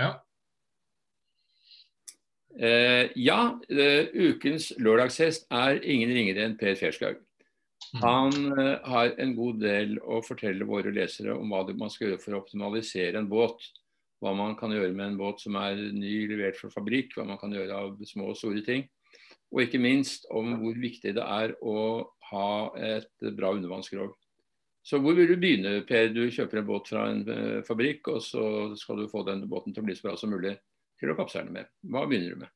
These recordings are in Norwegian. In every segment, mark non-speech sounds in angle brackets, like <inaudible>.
Ja. Uh, ja, uh, ukens lørdagshest er ingen ringere enn Per Ferskaug. Mm. Han uh, har en god del å fortelle våre lesere om hva man skal gjøre for å optimalisere en båt. Hva man kan gjøre med en båt som er ny, levert fra fabrikk, hva man kan gjøre av små og store ting. Og ikke minst om hvor viktig det er å ha et bra undervannsskrog. Så hvor vil du begynne, Per? Du kjøper en båt fra en eh, fabrikk, og så skal du få den båten til å bli så bra som mulig til å kappseile med. Hva begynner du med?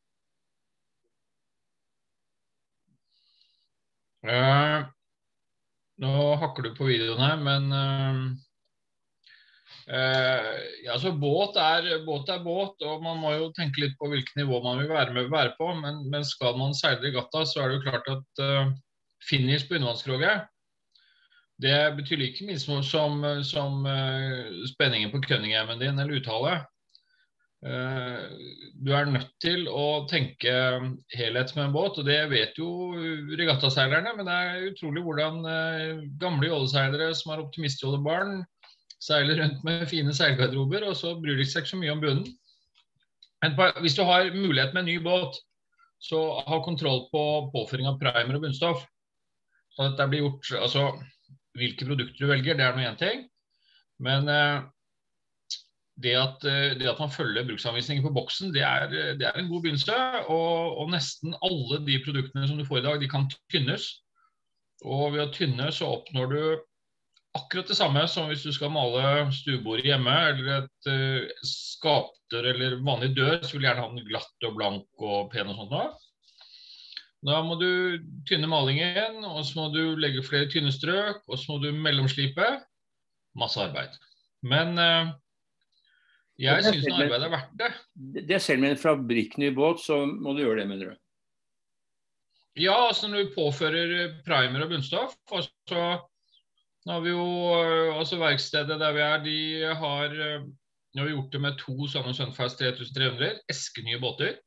Eh, nå hakker du på videoen her, men eh, eh, altså, båt, er, båt er båt, og man må jo tenke litt på hvilket nivå man vil være, med, være på. Men, men skal man seile regatta, så er det jo klart at eh, finish på undervannskroget det betyr like mye som, som, som uh, spenningen på Cunningham-en din eller uttale. Uh, du er nødt til å tenke helhet med en båt, og det vet jo regattaseilerne. Men det er utrolig hvordan uh, gamle jåleseilere som er optimistjålebarn, seiler rundt med fine seilgarderober, og så bryr de seg ikke så mye om bunnen. Men hvis du har mulighet med en ny båt, så ha kontroll på påføring av primer og bunnstoff. Så at det blir gjort, altså Hvilke produkter du velger, det er nå én ting. Men eh, det at, eh, det at man følger bruksanvisninger på boksen, det er, det er en god begynnelse. Og, og, nesten alle de produktene som du får i dag, de kan tynnes. Og ved å tynne så oppnår du akkurat det samme som hvis du skal male stuebordet hjemme, eller et uh, skapdør eller vanlig dør, så vil du gjerne ha den glatt og blank og pen og sånt noe. Da må du tynne malingen, og så må du legge flere tynne strøk, og så må du mellomslipe. Masse arbeid. Men uh, jeg syns arbeidet er verdt det. Det selv med en fabrikkny båt, så må du gjøre det, mener du? Ja, altså når du påfører primer og bunnstoff altså, så har vi jo altså Verkstedet der vi er, de har de har gjort det med to sånne Sunfast 3300, eskenye båter.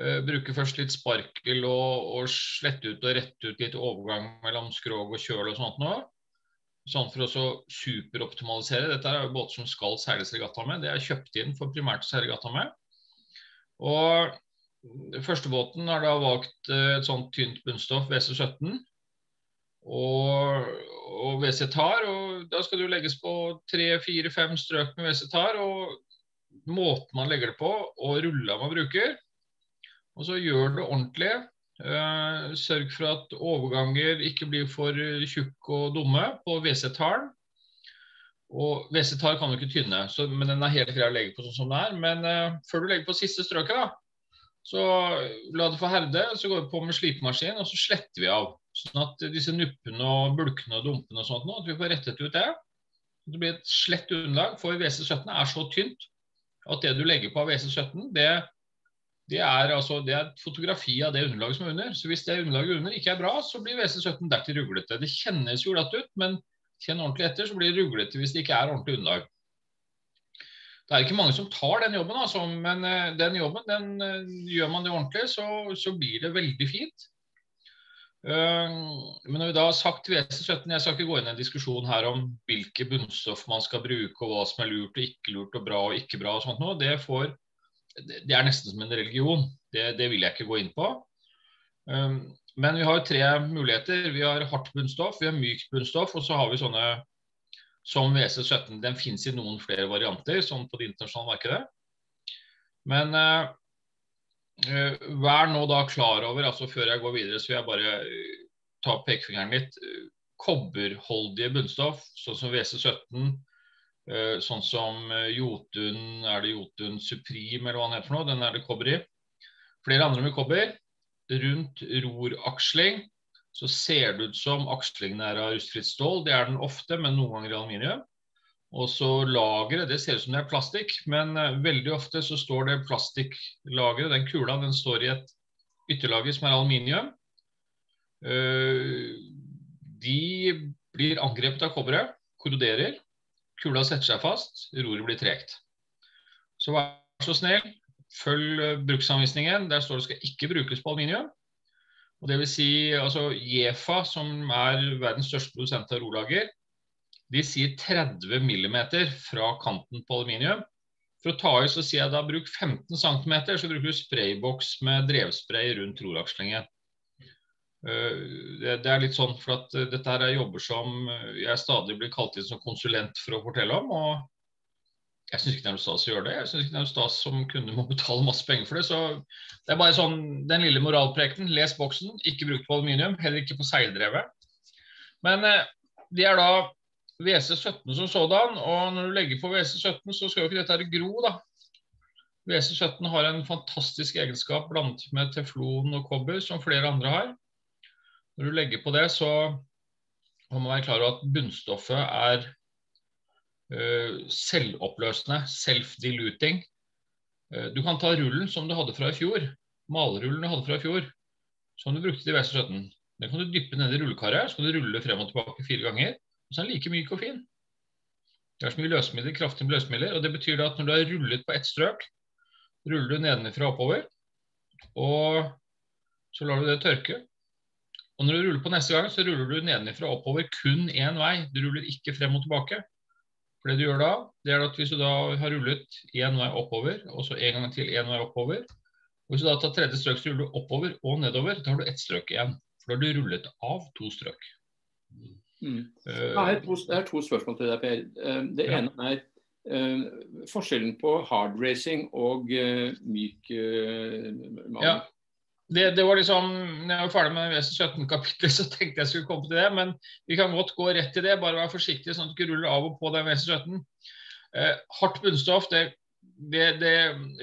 Uh, bruker først litt sparkel og, og slette ut og rette ut litt overgang mellom skrog og kjøl og sånt nå. Sånn for å superoptimalisere. Dette er jo båter som skal seiles regatta med. Det er kjøpt inn for primært å seile regatta med. Og Første båten har da valgt et sånt tynt bunnstoff, WC17 og, og WC tar. og Da skal du legges på tre, fire, fem strøk med WC tar. og Måten man legger det på, og rulla man bruker. Og så gjør det ordentlig. Uh, sørg for at overganger ikke blir for tjukke og dumme på WC-talen. Og WC-tall kan du ikke tynne, så, men den er helt grei å legge på sånn som det er. Men uh, før du legger på siste strøket, da, så la det få herde. Så går vi på med slipemaskin, og så sletter vi av. Sånn at disse nuppene og bulkene og dumpene og sånt nå, at vi får rettet ut det. Det blir et slett underlag, for WC17 er så tynt at det du legger på av WC17, det det er, altså, det er, fotografi av det underlaget som er under. Så hvis det underlaget under ikke er bra, så blir WC17 dertil ruglete. Det kjennes jo glatt ut, men kjenn ordentlig etter, så blir det ruglete hvis det ikke er ordentlig underlag. Det er ikke mange som tar den jobben, altså, men uh, den jobben den, uh, gjør man det ordentlig, så, så blir det veldig fint. Uh, men når vi da har sagt WC17, jeg skal ikke gå inn i en diskusjon her om hvilke bunnstoff man skal bruke, og hva som er lurt og ikke lurt og bra og ikke bra og sånt noe. Det får det er nesten som en religion. Det, det vil jeg ikke gå inn på. Um, men vi har tre muligheter. Vi har hardt bunnstoff, vi har mykt bunnstoff, og så har vi sånne som WC17. Den fins i noen flere varianter, sånn på det internasjonale markedet. Men uh, vær nå da klar over, altså før jeg går videre, så vil jeg bare uh, ta pekefingeren litt. Kobberholdige bunnstoff, sånn som WC17 Uh, sånn som uh, Jotun Er det Jotun Supreme, eller hva den heter for noe? Den er det kobber i. Flere andre med kobber. Rundt roraksling så ser det ut som akslingene er av rustfritt stål. Det er den ofte, men noen ganger i aluminium. Og så lageret, det ser ut som det er plastikk, men uh, veldig ofte så står det plastikklageret, den kula, den står i et ytterlager som er aluminium. de blir angrepet av kobberet, korroderer. Kula setter seg fast, roret blir tregt. Så vær så snill, følg bruksanvisningen. Der står det skal ikke brukes på aluminium. Og det vil si, altså Jefa, som er verdens største produsent av rolager, de sier 30 mm fra kanten på aluminium For å ta i så sier jeg da bruk 15 cm, så bruker du sprayboks med drevspray rundt rorakslingen. Det, det er litt sånn for at dette her er jobber som jeg stadig blir kalt inn som konsulent for å fortelle om. og jeg syns ikke det er noe stas å gjøre det. Jeg syns ikke det er noe stas som kunde må betale masse penger for det. Så det er bare sånn den lille moralprekenen. Les boksen. Ikke bruk på aluminium, heller ikke på seildrevet. Men eh, det er da WC17 som sådan. Og når du legger på WC17, så skal jo ikke dette her gro, da. WC17 har en fantastisk egenskap blandet med teflon og kobber, som flere andre har. Når du legger på det, så må man være klar over at bunnstoffet er uh, selvoppløsende, self-diluting. Uh, du kan ta rullen som du hadde fra i fjor, malerullen du hadde fra i fjor, som du brukte til WC17. Den kan du dyppe ned i rullekaret, så kan du rulle frem og tilbake fire ganger. Og så er den like myk og fin. Det er så mye løsemidler, kraftige løsemidler, og det betyr at når du har rullet på ett strøk, ruller du nedenfra og oppover, og så lar du det tørke. Og når du ruller på neste gang, så ruller du nedenfra og oppover kun én vei. Du ruller ikke frem og tilbake. For det du gjør da, det er at hvis du da har rullet én vei oppover, og så en gang til én vei oppover og Hvis du da tar tredje strøk, så ruller du oppover og nedover. Da har du ett strøk igjen. For da har du rullet av to strøk. Mm. Uh, jeg, har to, jeg, har to, spørsmål til deg, Per. Uh, det ja. ene er uh, forskjellen på hard racing og myk uh, Ja det, det, var liksom, når jeg var ferdig med WC17-kapitlet, så tenkte jeg skulle komme til det. Men vi kan godt gå rett til det. Bare vær forsiktig, sånn at du ikke ruller av og på den WC17. Eh, hardt bunnstoff det, det, det,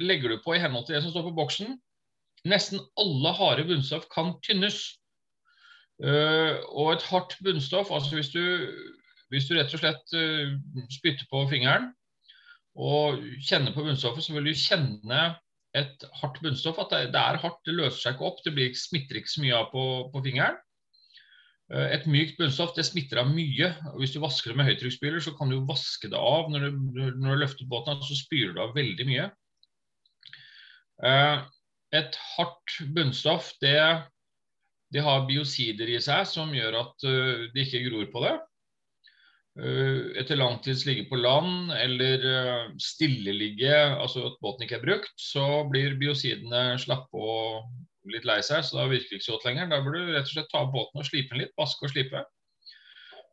legger du på i henhold til det som står på boksen. Nesten alle harde bunnstoff kan tynnes. Eh, og et hardt bunnstoff, altså hvis du, hvis du rett og slett uh, spytter på fingeren og kjenner på bunnstoffet, så vil du kjenne et hardt bunnstoff. At det, er hardt, det løser seg ikke opp. Det smitter ikke så mye av på, på fingeren. Eh, et mykt bunnstoff det smitter av mye. og Hvis du vasker det med høytrykksspyler, så kan du vaske det av når du, når du løfter båten. Så spyler du av veldig mye. Eh, et hardt bunnstoff det, det har biocider i seg som gjør at eh, det ikke gror på det. Eh, etter lang tids ligge på land eller eh, stilleligge, altså at båten ikke er brukt, så blir biosidene slappe og litt lei seg, så da virker det ikke så godt lenger. Da bør du rett og slett ta båten og slipe den litt, vaske og slipe.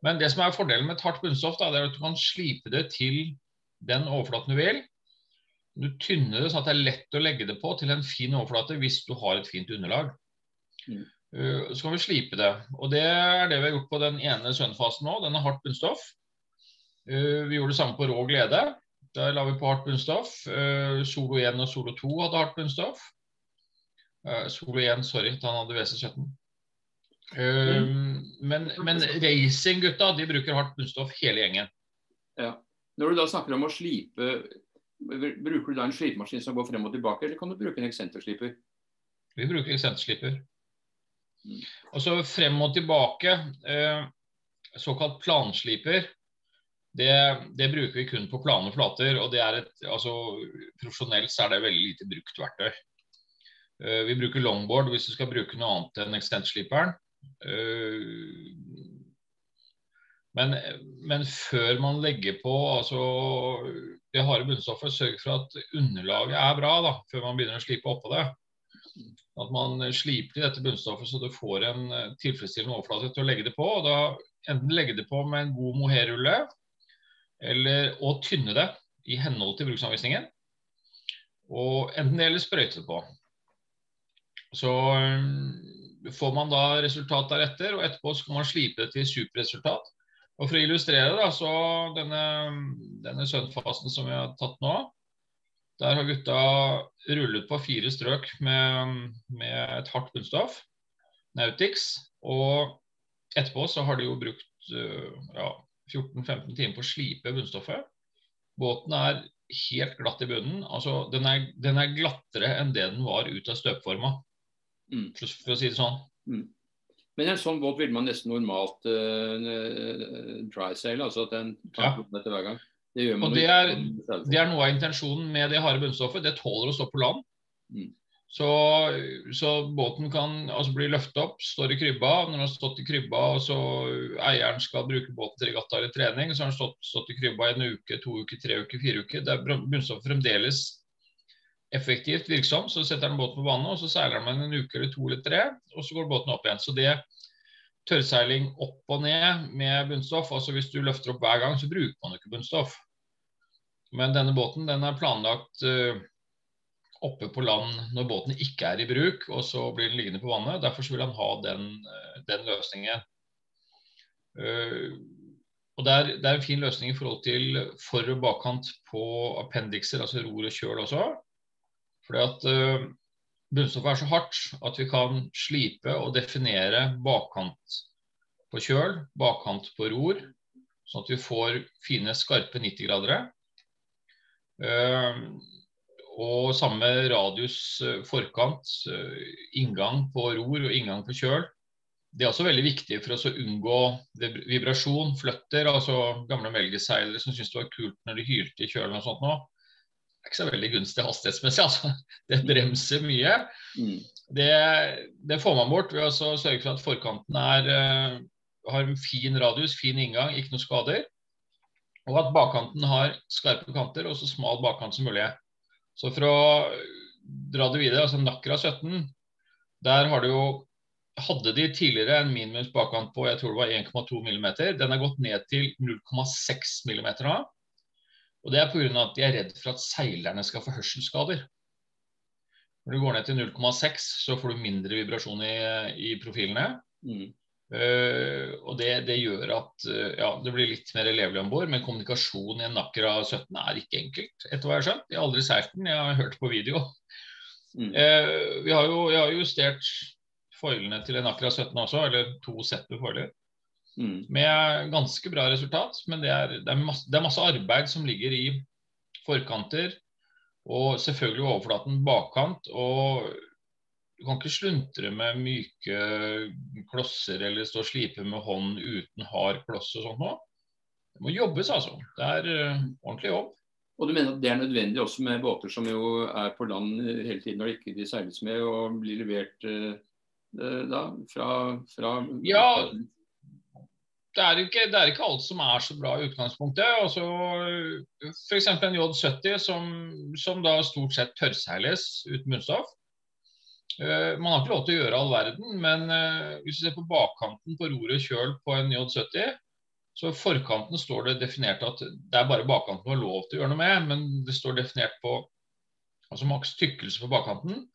Men det som er fordelen med et hardt bunnstoff, da, det er at du kan slipe det til den overflaten du vil. Du tynner det sånn at det er lett å legge det på til en fin overflate hvis du har et fint underlag. Mm. Uh, så kan vi slipe det. Og Det er det vi har gjort på den ene sønnfasen nå. Den er hardt bunnstoff. Uh, vi gjorde det samme på rå glede. Der la vi på hardt bunnstoff. Uh, Solo 1 og Solo 2 hadde hardt bunnstoff. Solo 1, sorry, han hadde WC17. Mm. Men, men racing-gutta de bruker hardt bunnstoff hele gjengen. Ja. Når du da snakker om å slipe, bruker du da en slipemaskin som går frem og tilbake, eller kan du bruke en eksentersliper? Vi bruker eksentersliper. Og så frem og tilbake, eh, såkalt plansliper, det, det, bruker vi kun på plane flater. og det er et, altså, Profesjonelt så er det veldig lite brukt verktøy. Eh, vi bruker longboard hvis du skal bruke noe annet enn extent-sliperen. Eh, men, men, før man legger på altså, det harde bunnstoffet, sørg for at underlaget er bra da, før man begynner å slipe oppå det. At man sliper i dette bunnstoffet så du får en eh, tilfredsstillende overflate til å legge det på. og da Enten legge det på med en god mohairrulle, eller å tynne det i henhold til bruksanvisningen. Og enten det eller sprøyte det på. Så eh, får man da resultat deretter, og etterpå skal man slipe det til superresultat. Og For å illustrere da, så denne, denne søvnfasen som vi har tatt nå, der har gutta rullet på fire strøk med, med et hardt bunnstoff, Nautix. Og etterpå så har de jo brukt øh, ja, 14-15 timer på å slipe bunnstoffet. Båten er helt glatt i bunnen. Altså, den er, den er glattere enn det den var ut av støpeforma, mm. for, for, å si det sånn. Mm. Men en sånn båt vil man nesten normalt uh, dry sail, altså at den tar ja. etter hver gang. Det, og det er, det er, noe av intensjonen med det harde bunnstoffet. Det tåler å stå på land. Mm. Så, så, båten kan altså bli løftet opp, står i krybba. Når den har stått i krybba og så eieren skal bruke båten til regatta eller trening, så har den stått, stått, i krybba i en uke, to uker, tre uker, fire uker. Det er bunnstoffet fremdeles effektivt virksom. Så setter den båten på vannet, og så seiler den en uke eller to eller tre, og så går båten opp igjen. Så det tørrseiling opp og ned med bunnstoff, altså hvis du løfter opp hver gang, så bruker man ikke bunnstoff. Men denne båten den er planlagt uh, oppe på land når båten ikke er i bruk, og så blir den liggende på vannet. Derfor vil han ha den, uh, den løsningen. Uh, og det er, det er, en fin løsning i forhold til for- og bakkant på appendikser, altså ror og kjøl også. Fordi at bunnstoffet er så hardt at vi kan slipe og definere bakkant på kjøl, bakkant på ror, sånn at vi får fine, skarpe 90-gradere. Ehm, og samme radius eh, forkant, eh, inngang på ror og inngang på kjøl. Det er også veldig viktig for oss å unngå vibrasjon, fløtter. altså Gamle melgeseilere som syntes det var kult når de hylte i kjølen og sånt nå. Det er ikke så veldig gunstig hastighetsmessig. <laughs> altså. Det bremser mye. Mm. Det, det, får man bort ved å sørge for at forkanten er, eh, har en fin radius, fin inngang, ikke noe skader. Og at bakkanten har skarpe kanter og så smal bakkant som mulig. Så for å dra det videre, altså Nakra 17, der har du jo hadde de tidligere en minimums bakkant på jeg tror det var 1,2 mm. Den er gått ned til 0,6 mm nå. Og Det er pga. at de er redd for at seilerne skal få hørselsskader. Når du går ned til 0,6, så får du mindre vibrasjon i, i profilene. Mm. Uh, og det, det, gjør at uh, ja, det blir litt mer levelig om bord. Men kommunikasjon i en Nakra 17 er ikke enkelt, etter hva jeg har skjønt. Jeg har aldri seilt den, jeg har hørt på video. Mm. Uh, vi har jo jeg har justert foilene til en Nakra 17 også, eller to sett med foiler. Mm. Med ganske bra resultat. Men det er, det, er masse, det er masse arbeid som ligger i forkanter. Og selvfølgelig overflaten bakkant. Og du kan ikke sluntre med myke klosser eller stå og slipe med hånd uten hard kloss og sånt noe. Det må jobbes, altså. Det er uh, ordentlig jobb. Og du mener at det er nødvendig også med båter som jo er på land hele tiden når de ikke de seiles med, og blir levert uh, da fra, fra Ja, det er, ikke, det er, ikke, alt som er så bra i utgangspunktet. Altså, F.eks. en J70 som, som, da stort sett tørrseiles uten munnstoff. Uh, man har ikke lov til å gjøre all verden, men uh, hvis du ser på bakkanten på roret kjøl på en J70, så forkanten står det definert at det er bare bakkanten du har lov til å gjøre noe med, men det står definert på altså maks tykkelse på bakkanten.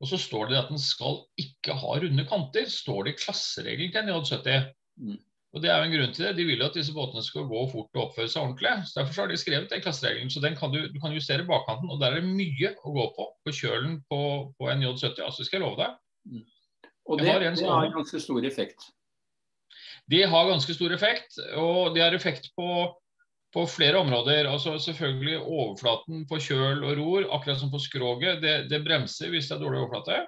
Og så står det at den skal ikke ha runde kanter, står det i klasseregelen til en J70. Mm. Og det er jo en grunn til det. De vil at disse båtene skal gå fort og oppføre seg ordentlig. så Derfor har de skrevet den klasseregelen. Så den kan du, du kan justere bakkanten. Og der er det mye å gå på på kjølen på, på en J70. altså skal jeg love deg. Mm. Og det, har, det har ganske stor effekt? De har ganske stor effekt. Og de har effekt på, på flere områder. altså Selvfølgelig overflaten på kjøl og ror, akkurat som på skroget. Det, det bremser hvis det er dårlig overflate.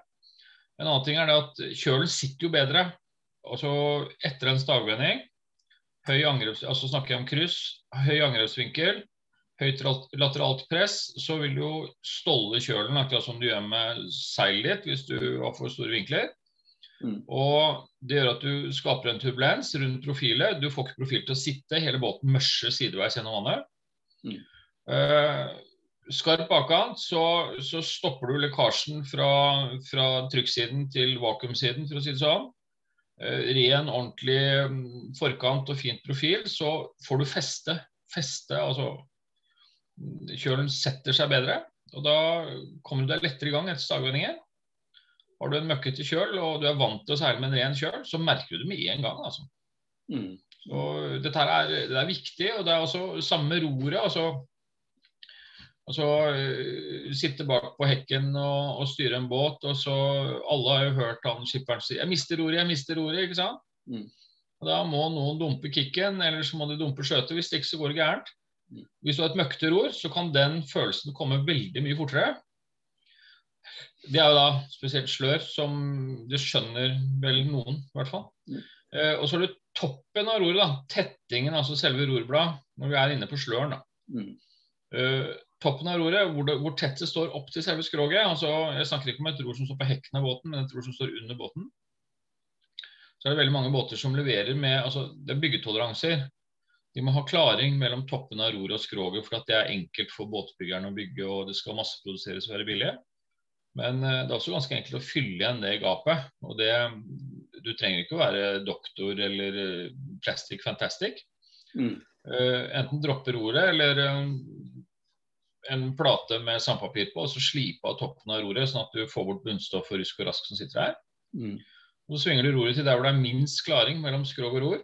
En annen ting er det at kjølen sitter jo bedre altså etter en stavvending, høy angreps, altså snakker jeg om kryss, høy angrepsvinkel, høyt lateralt press, så vil du jo stolde kjølen, akkurat som du gjør med seilet ditt hvis du har for store vinkler. Mm. Og Det gjør at du skaper en turbulens rundt profilet. Du får ikke profil til å sitte, hele båten mørser sideveis gjennom vannet. Mm. Uh, skarp bakkant, så, så, stopper du lekkasjen fra, fra trykksiden til vakuumsiden, for å si det sånn. Eh, ren, ordentlig mm, forkant og fint profil, så får du feste. Feste, altså Kjølen setter seg bedre, og da kommer du deg lettere i gang etter stagvendinger. Har du en møkkete kjøl og du er vant til å seile med en ren kjøl, så merker du det med en gang. altså. Mm. Så dette er, det er viktig, og det er også samme roret. altså Altså uh, sitte bak på hekken og, og, styre en båt, og så Alle har jo hørt han skipperen si 'Jeg mister roret, jeg mister roret', ikke sant? Mm. Og Da må noen dumpe kicken, eller så må de dumpe skjøtet. Hvis det ikke så går det gærent. Mm. Hvis du har et møkkete ror, så kan den følelsen komme veldig mye fortere. Det er jo da spesielt slør, som det skjønner vel noen, i hvert fall. Mm. Uh, og så har du toppen av roret, da. Tettingen, altså selve rorbladet, når vi er inne på sløren. da. Mm. Uh, toppen av roret, hvor, det, hvor tett det står opp til selve skroget altså, Jeg snakker ikke om et ror som står på hekken av båten, men et ror som står under båten. Så er det veldig mange båter som leverer med altså, Det er byggetoleranser. De må ha klaring mellom toppen av roret og skroget, for at det er enkelt for båtbyggeren å bygge, og det skal masseproduseres og være billig. Men uh, det er også ganske enkelt å fylle igjen det gapet. og det, Du trenger ikke å være doktor eller uh, plastic fantastic. Mm. Uh, enten droppe roret eller en plate med sandpapir på, og så slipe av toppen av roret, sånn at du får bort bunnstoff og rusk og rask som sitter her. Mm. Og Så svinger du roret til der hvor det er minst klaring mellom skrog og ror.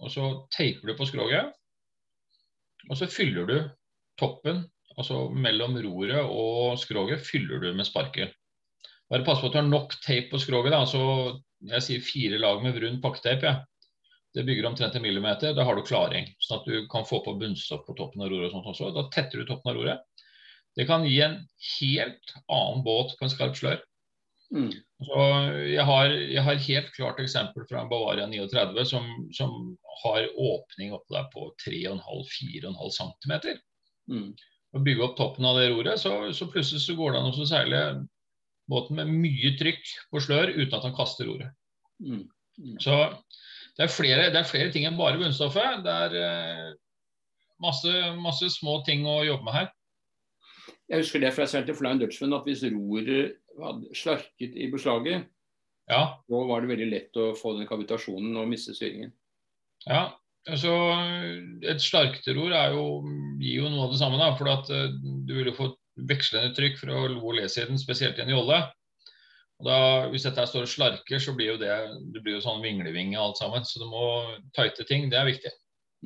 Og så teiper du på skroget. Og så fyller du toppen, altså mellom roret og skroget, fyller du med sparkel. Bare pass på at du har nok teip på skroget. da, altså Jeg sier fire lag med brun pakketeip. Ja. Det bygger omtrent en millimeter. Da har du klaring. Sånn at du kan få på bunnstoff på toppen av roret. og sånt også. Da tetter du toppen av roret. Det kan gi en helt annen båt på en skarp slør. Mm. Så jeg har, jeg har helt klart eksempel fra Bavaria 39 som, som har åpning oppe der på 3,5-4,5 cm. Mm. Å bygge opp toppen av det roret, så, så plutselig så går det an å seile båten med mye trykk på slør uten at han kaster roret. Mm. Mm. Så det er, flere, det er, flere, ting enn bare bunnstoffet. Det er eh, masse, masse, små ting å jobbe med her. Jeg husker det fra til Flying Dutchman at hvis roret hadde slarket i beslaget, ja. så var det veldig lett å få den kavitasjonen og miste styringen. Ja, altså et slarkteror jo, gir jo noe av det samme. da, for at uh, Du ville fått vekslende trykk fra lo- og le-siden, spesielt i en jolle. Og da, Hvis dette står og slarker, så blir jo det, det blir jo sånn vinglevinge alt sammen. Så du må tighte ting. Det er viktig.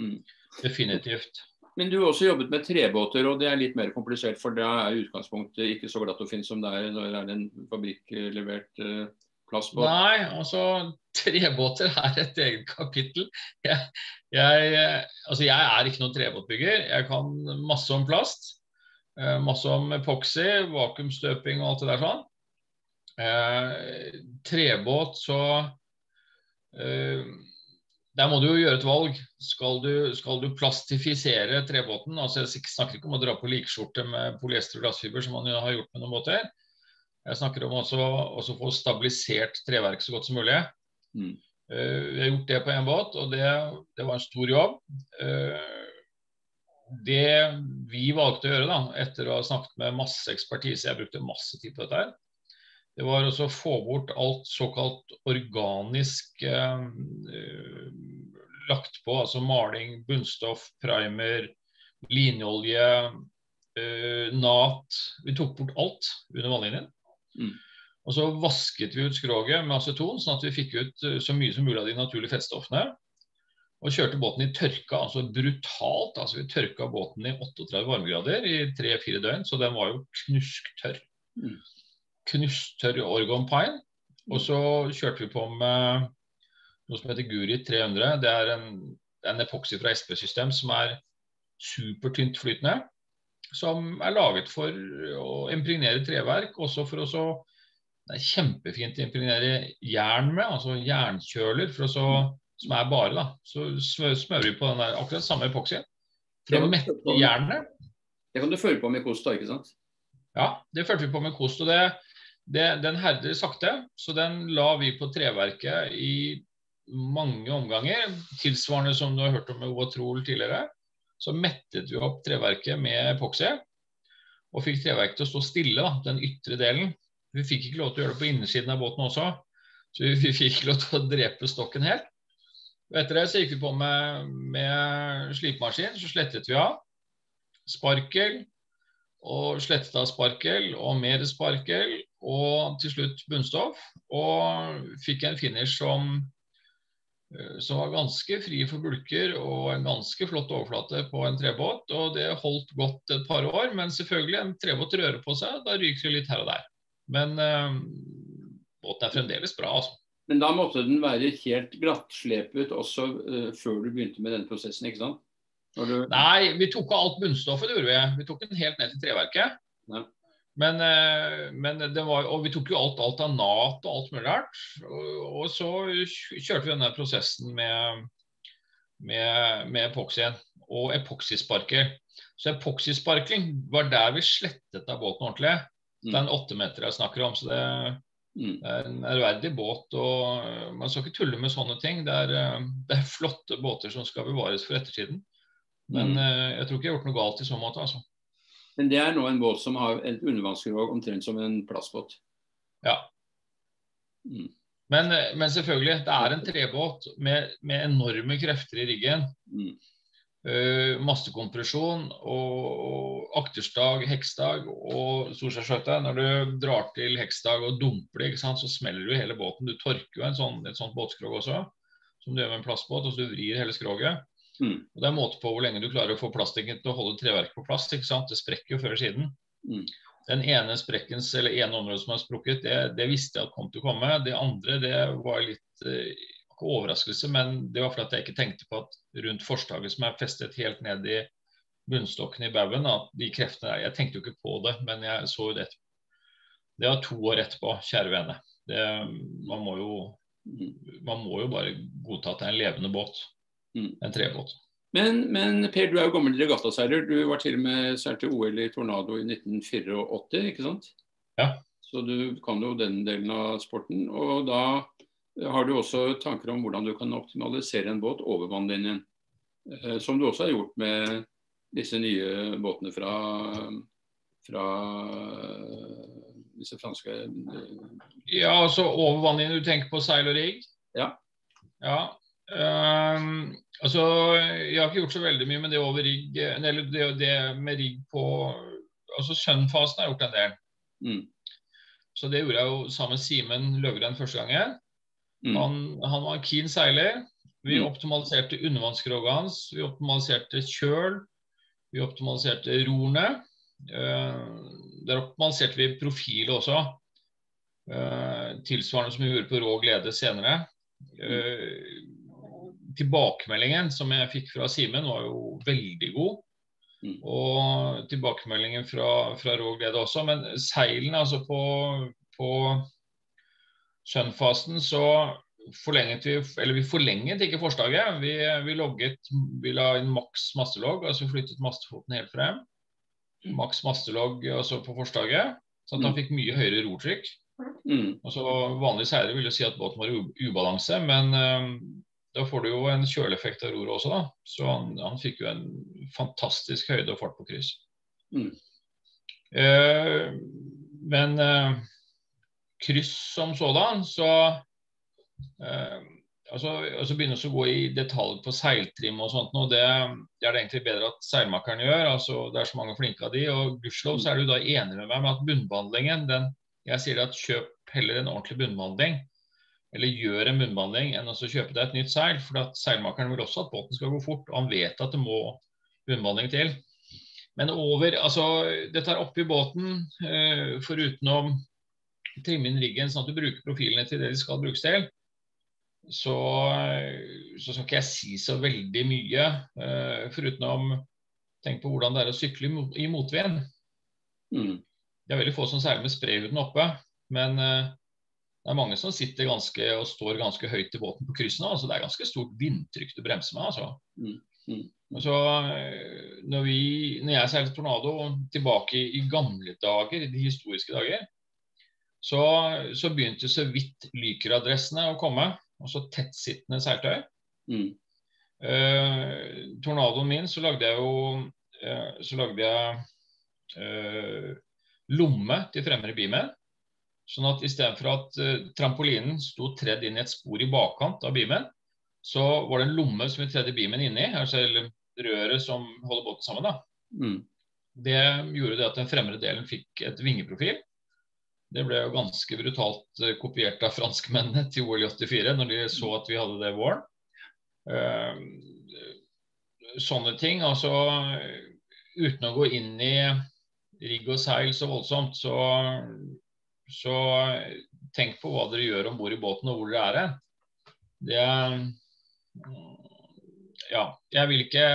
Mm. Definitivt. Men du har også jobbet med trebåter, og det er litt mer komplisert. For da er utgangspunktet ikke så glatt å finne som det er når det er en fabrikklevert eh, plastbåt. Nei, altså trebåter <laughs> er et eget kapittel. Jeg, jeg, altså, jeg er ikke noen trebåtbygger. Jeg kan masse om plast. Eh, masse om epoxy, vakuumstøping og alt det der sånn. Eh, trebåt så eh, der må du jo gjøre et valg. Skal du, skal du plastifisere trebåten? altså Jeg snakker ikke om å dra på likskjorte med polyester og glassfiber, som man jo har gjort med noen båter. Jeg snakker om også å få stabilisert treverk så godt som mulig. Mm. Uh, vi har gjort det på én båt, og det, det, var en stor jobb. Uh, det vi valgte å gjøre, da, etter å ha snakket med masse ekspertise, jeg brukte masse tid på dette, her, det var også å få bort alt såkalt organisk eh, lagt på, altså maling, bunnstoff, primer, linolje, eh, nat. Vi tok bort alt under vannlinjen. Mm. Og så vasket vi ut skroget med aceton, sånn at vi fikk ut eh, så mye som mulig av de naturlige fettstoffene. Og kjørte båten i tørka, altså brutalt. altså Vi tørka båten i 38 varmegrader i tre-fire døgn, så den var jo knusktørr. Mm knusktørr Orgon Pine. Og så kjørte vi på med noe som heter Guri 300. Det er en, en epoksy fra SP-system som er supertynt flytende. Som er laget for å impregnere treverk, også for å så Det er kjempefint å impregnere jern med, altså jernkjøler, for å så, som er bare. da, Så smører vi på den der, akkurat samme epoksyen for å mette jernet. Det kan du følge på med kost, da, ikke sant? Ja, det følte vi på med kost. og det det, den herder sakte, så den la vi på treverket i mange omganger. Tilsvarende som du har hørt om med Oatrol tidligere. Så mettet vi opp treverket med epoksy, og fikk treverket til å stå stille, da, den ytre delen. Vi fikk ikke lov til å gjøre det på innersiden av båten også, så vi, <laughs> fikk ikke lov til å drepe stokken helt. Og etter det så gikk vi på med, med slipemaskin, så slettet vi av. Sparkel, og slettet av sparkel og mer sparkel og til slutt bunnstoff. Og fikk en finish som, eh, som var ganske fri for bulker og en ganske flott overflate på en trebåt. Og det holdt godt et par år, men selvfølgelig, en trebåt rører på seg, da ryker det litt her og der. Men øh, båten er fremdeles bra, altså. Men da måtte den være helt glattslepet også øh, før du begynte med denne prosessen, ikke sant? Du... Nei, vi tok av alt bunnstoffet, det gjorde vi. Vi tok den helt ned til treverket. Ja. Men, men, det var, og vi tok jo alt, alt av nat og alt mulig rart. Og, og, så kjørte vi denne prosessen med, med, med epoksyen og epoksysparker. Så epoksysparkling var der vi slettet av båten ordentlig. Det er en åttemeter jeg snakker om. så det, Mm. det er en ærverdig båt. og Man skal ikke tulle med sånne ting. Det er, eh, det er flotte båter som skal bevares for ettertiden. Men Mm. eh, jeg tror ikke jeg har gjort noe galt i så måte. altså. Men det er nå en båt som har et undervannsskrog omtrent som en plastbåt. Ja. Mm. Men, eh, men selvfølgelig, det er en trebåt med, med enorme krefter i riggen. Mm. Uh, massekompresjon og, og akterstag, heksdag og Storskjærskjøtet. Når du drar til heksdag og dumper det, så smeller du hele båten. Du torker jo en sånn, et sånt båtskrog også, som du gjør med en plastbåt. og så Du vrir hele skroget. Mm. Og Det er måte på hvor lenge du klarer å få plastikken til å holde treverket på plass. ikke sant? Det sprekker jo før siden. Mm. Den ene sprekkens, eller ene området som har sprukket, det, det visste jeg at kom til å komme. Det andre det var litt eh, ikke overraskelse, men det var fordi jeg ikke tenkte på at rundt forstaget som er festet helt ned i bunnstokken i baugen, at de kreftene der Jeg tenkte jo ikke på det, men jeg så jo det etterpå. Det var to år etterpå, kjære vene. Det, man, må jo, Mm. man må jo bare godta at det er en levende båt. Mm. En trebåt. Men, men Per, du er jo gammel regattaseiler. Du var til og med seilte OL i Tornado i 1984, ikke sant? Ja. Så du kan jo den delen av sporten. Og da har du også tanker om hvordan du kan optimalisere en båt over vannlinjen. Eh, Som du også har gjort med disse nye båtene fra, fra eh, disse franske eh, Ja, altså over vannlinjen. Du tenker på seil og rigg? Ja. Ja. Ehm, altså, jeg har ikke gjort så veldig mye med det over rigg, eller det, det med rigg på Altså Sun-fasen har jeg gjort en del. mm, Så det gjorde jeg jo sammen med Simen Løvgren første gangen. mm, Han, han var en keen seiler. Vi Mm. optimaliserte undervannskroget hans. Vi optimaliserte kjøl. Vi optimaliserte rorene. Uh, der optimaliserte vi profilet også. Uh, tilsvarende som vi gjorde på rå glede senere. Eh, tilbakemeldingen som jeg fikk fra Simen, var jo veldig god. Mm. Og tilbakemeldingen fra, fra rå glede også. Men seilene, altså på, på Sun-fasen, så forlenget vi Eller vi forlenget ikke forslaget. Vi, vi logget Vi la inn maks mastelogg, altså flyttet mastefoten helt frem. Maks mastelogg altså på forslaget, så at han Mm. fikk mye høyere rotrykk. mm, Altså, vanlige seilere vil jo si at båten var i ubalanse, men eh, da får du jo en kjøleeffekt av roret også, da. Så han, han fikk jo en fantastisk høyde og fart på kryss. Mm. Eh, men eh, kryss som sådan, så eh, altså, altså begynne å gå i detalj på seiltrim og sånt noe, det, det er det egentlig bedre at seilmakeren gjør. altså Det er så mange flinke av de, og gudskjelov så er du da enig med meg med at bunnbehandlingen den, Jeg sier at kjøp heller en ordentlig bunnbehandling, eller gjør en munnbehandling enn å kjøpe deg et nytt seil. For at seilmakeren vil også at båten skal gå fort, og han vet at det må munnbehandling til. Men over, altså dette er oppi båten, eh, foruten å trimme inn riggen sånn at du bruker profilene til det de skal brukes til, så, så skal ikke jeg si så veldig mye. Eh, foruten om tenk på hvordan det er å sykle i mot- i motvind. mm, Det er veldig få som seiler med sprayhuden oppe, men eh, det er mange som sitter ganske og står ganske høyt i båten på kryssene. Altså, det er ganske stort vindtrykk du bremser med. altså. Mm, mm. Altså, eh, når, vi, når jeg seilte Tornado tilbake i, i gamle dager, i de historiske dager, så, så begynte så vidt Lyker-adressene å komme. Altså tettsittende seiltøy. mm, Eh, tornadoen min så lagde jeg jo eh, Så lagde jeg eh, lomme til fremre bimen. Sånn at istedenfor at uh, trampolinen sto tredd inn i et spor i bakkant av bimen, så var det en lomme som vi tredde bimen inni, altså røret som holder båten sammen. da. mm, Det gjorde det at den fremre delen fikk et vingeprofil. Det ble jo ganske brutalt eh, kopiert av franskmennene <laughs> til OL i 84, når de så at vi hadde det våren. Eh, sånne ting. Altså uten å gå inn i rigg og seil så voldsomt, så, så tenk på hva dere gjør om bord i båten og hvor dere er hen. Det Ja, jeg vil ikke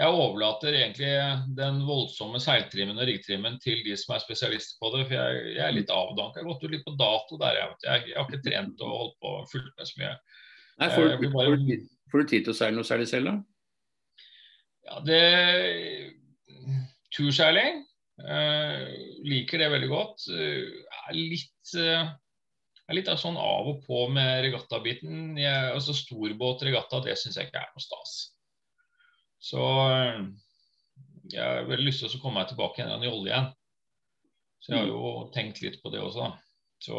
jeg overlater egentlig den voldsomme seiltrimmen og riggtrimmen til de som er spesialister på det. For jeg, jeg er litt avdanka. Jeg har gått ut litt på dato der. Jeg, jeg, jeg har ikke trent og holdt på fulgt med så mye. Nei, får, du, bare- får, du tid, får du tid til å seile noe særlig selv, da? Ja, det turseiling. Uh, liker det veldig godt. Uh, er litt uh, er litt av sånn av og på med regattabiten. Altså altså Storbåtregatta, det syns jeg ikke er noe stas. Så jeg har veldig lyst til å komme meg tilbake igjen i olje igjen. Så jeg har jo tenkt litt på det også. Så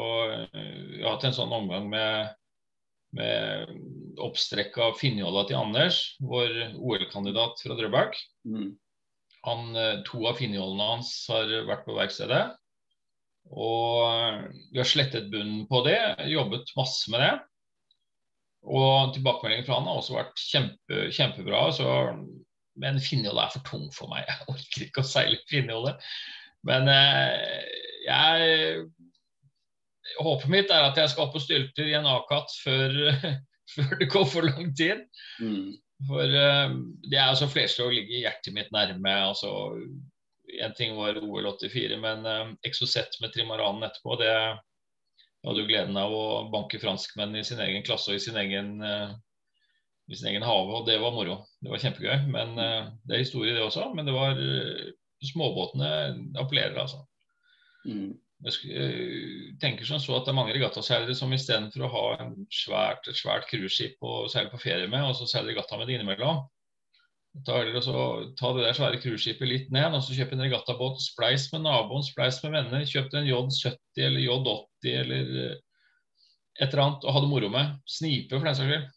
jeg har hatt en sånn omgang med, med av Finnjolla til Anders, vår OL-kandidat fra Drøbak. Mm. Han, to av finnjollene hans har vært på verkstedet. Og vi har slettet bunnen på det, jobbet masse med det. Og tilbakemeldingen fra han har også vært kjempe, kjempebra. Så, men Finnjolle er for tung for meg. <laughs> Jeg orker ikke å seile Finnjolle. Men eh, jeg Håpet mitt er at jeg skal på stylter i en Akat før, <laughs> før, det går for lang tid. Mm. For eh, det er altså flerslag ligger hjertet mitt nærme. altså en ting var OL 84, men eh, Exocet med Trimaranen etterpå, det hadde jo gleden av å banke franskmenn i sin egen klasse og i sin egen, eh, i sin egen hage, og det var moro. Det var kjempegøy. Men eh, Det er historie, det også. Men det var småbåtene appellerer, altså. Mm. Jeg tenker sånn så at det er mange regattaseilere som istedenfor å ha svært, et svært cruiseskip å seile på ferie med, og så seiler regatta med det innimellom, da er det å ta det der svære cruiseskipet litt ned og så kjøpe en regattabåt. Spleis med naboen, spleis med venner. Kjøp en J70 eller J80 eller eh, et eller annet og ha det moro med. Snipe, for den saks skyld.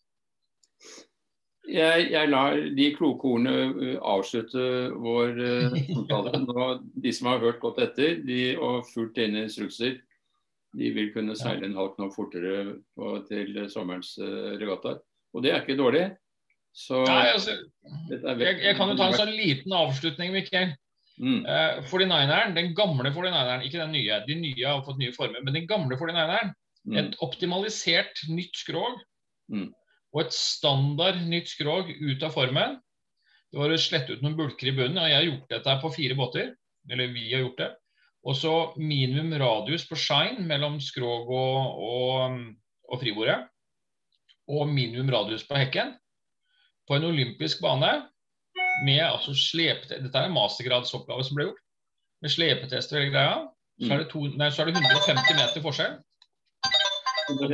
Jeg, jeg, lar de kloke ordene eh, avslutte vår uh, <laughs> samtale. Nå, de som har hørt godt etter de, og fulgt dine instrukser, de vil kunne seile en halv knop fortere på, til sommerens regattaer. Og det er ikke dårlig. Så, Nei, altså, jeg, jeg, kan jo ta en sånn liten avslutning, Mikkel. Mm. Uh, 49eren, den gamle 49eren, ikke den nye. De nye har fått nye former, men den gamle 49eren. Mm. Et optimalisert nytt skrog mm. og et standard nytt skrog ut av formen. Det var å slette ut noen bulker i bunnen. og Jeg har gjort dette på fire båter. Eller vi har gjort det. Og så minimum radius på shine mellom skrog og, og, og fribordet. Og minimum radius på hekken på en olympisk bane med altså slepetest Dette er en mastergradsoppgave som ble gjort. Med slepetest og hele greia. Så er, det to, nei, så er det 150 meter forskjell. Det,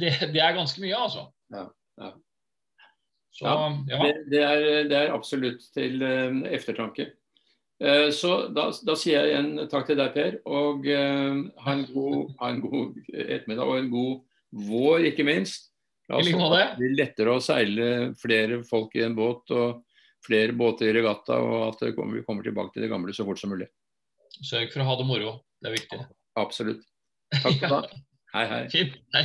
det, det, er ganske mye, altså. Ja, ja. Så, ja, det, det, er, det, er, absolutt til uh, eftertanke. Uh, så da, da, sier jeg igjen takk til deg, Per. Og uh, ha, en god, ha en god ettermiddag og en god vår, ikke minst. Altså, det blir lettere å seile flere folk i en båt og flere båter i regatta, og at vi kommer tilbake til det gamle så fort som mulig. Sørg for å ha det moro. Det er viktig. Absolutt. Takk for <laughs> det. Hei, hei. Fint. Hei.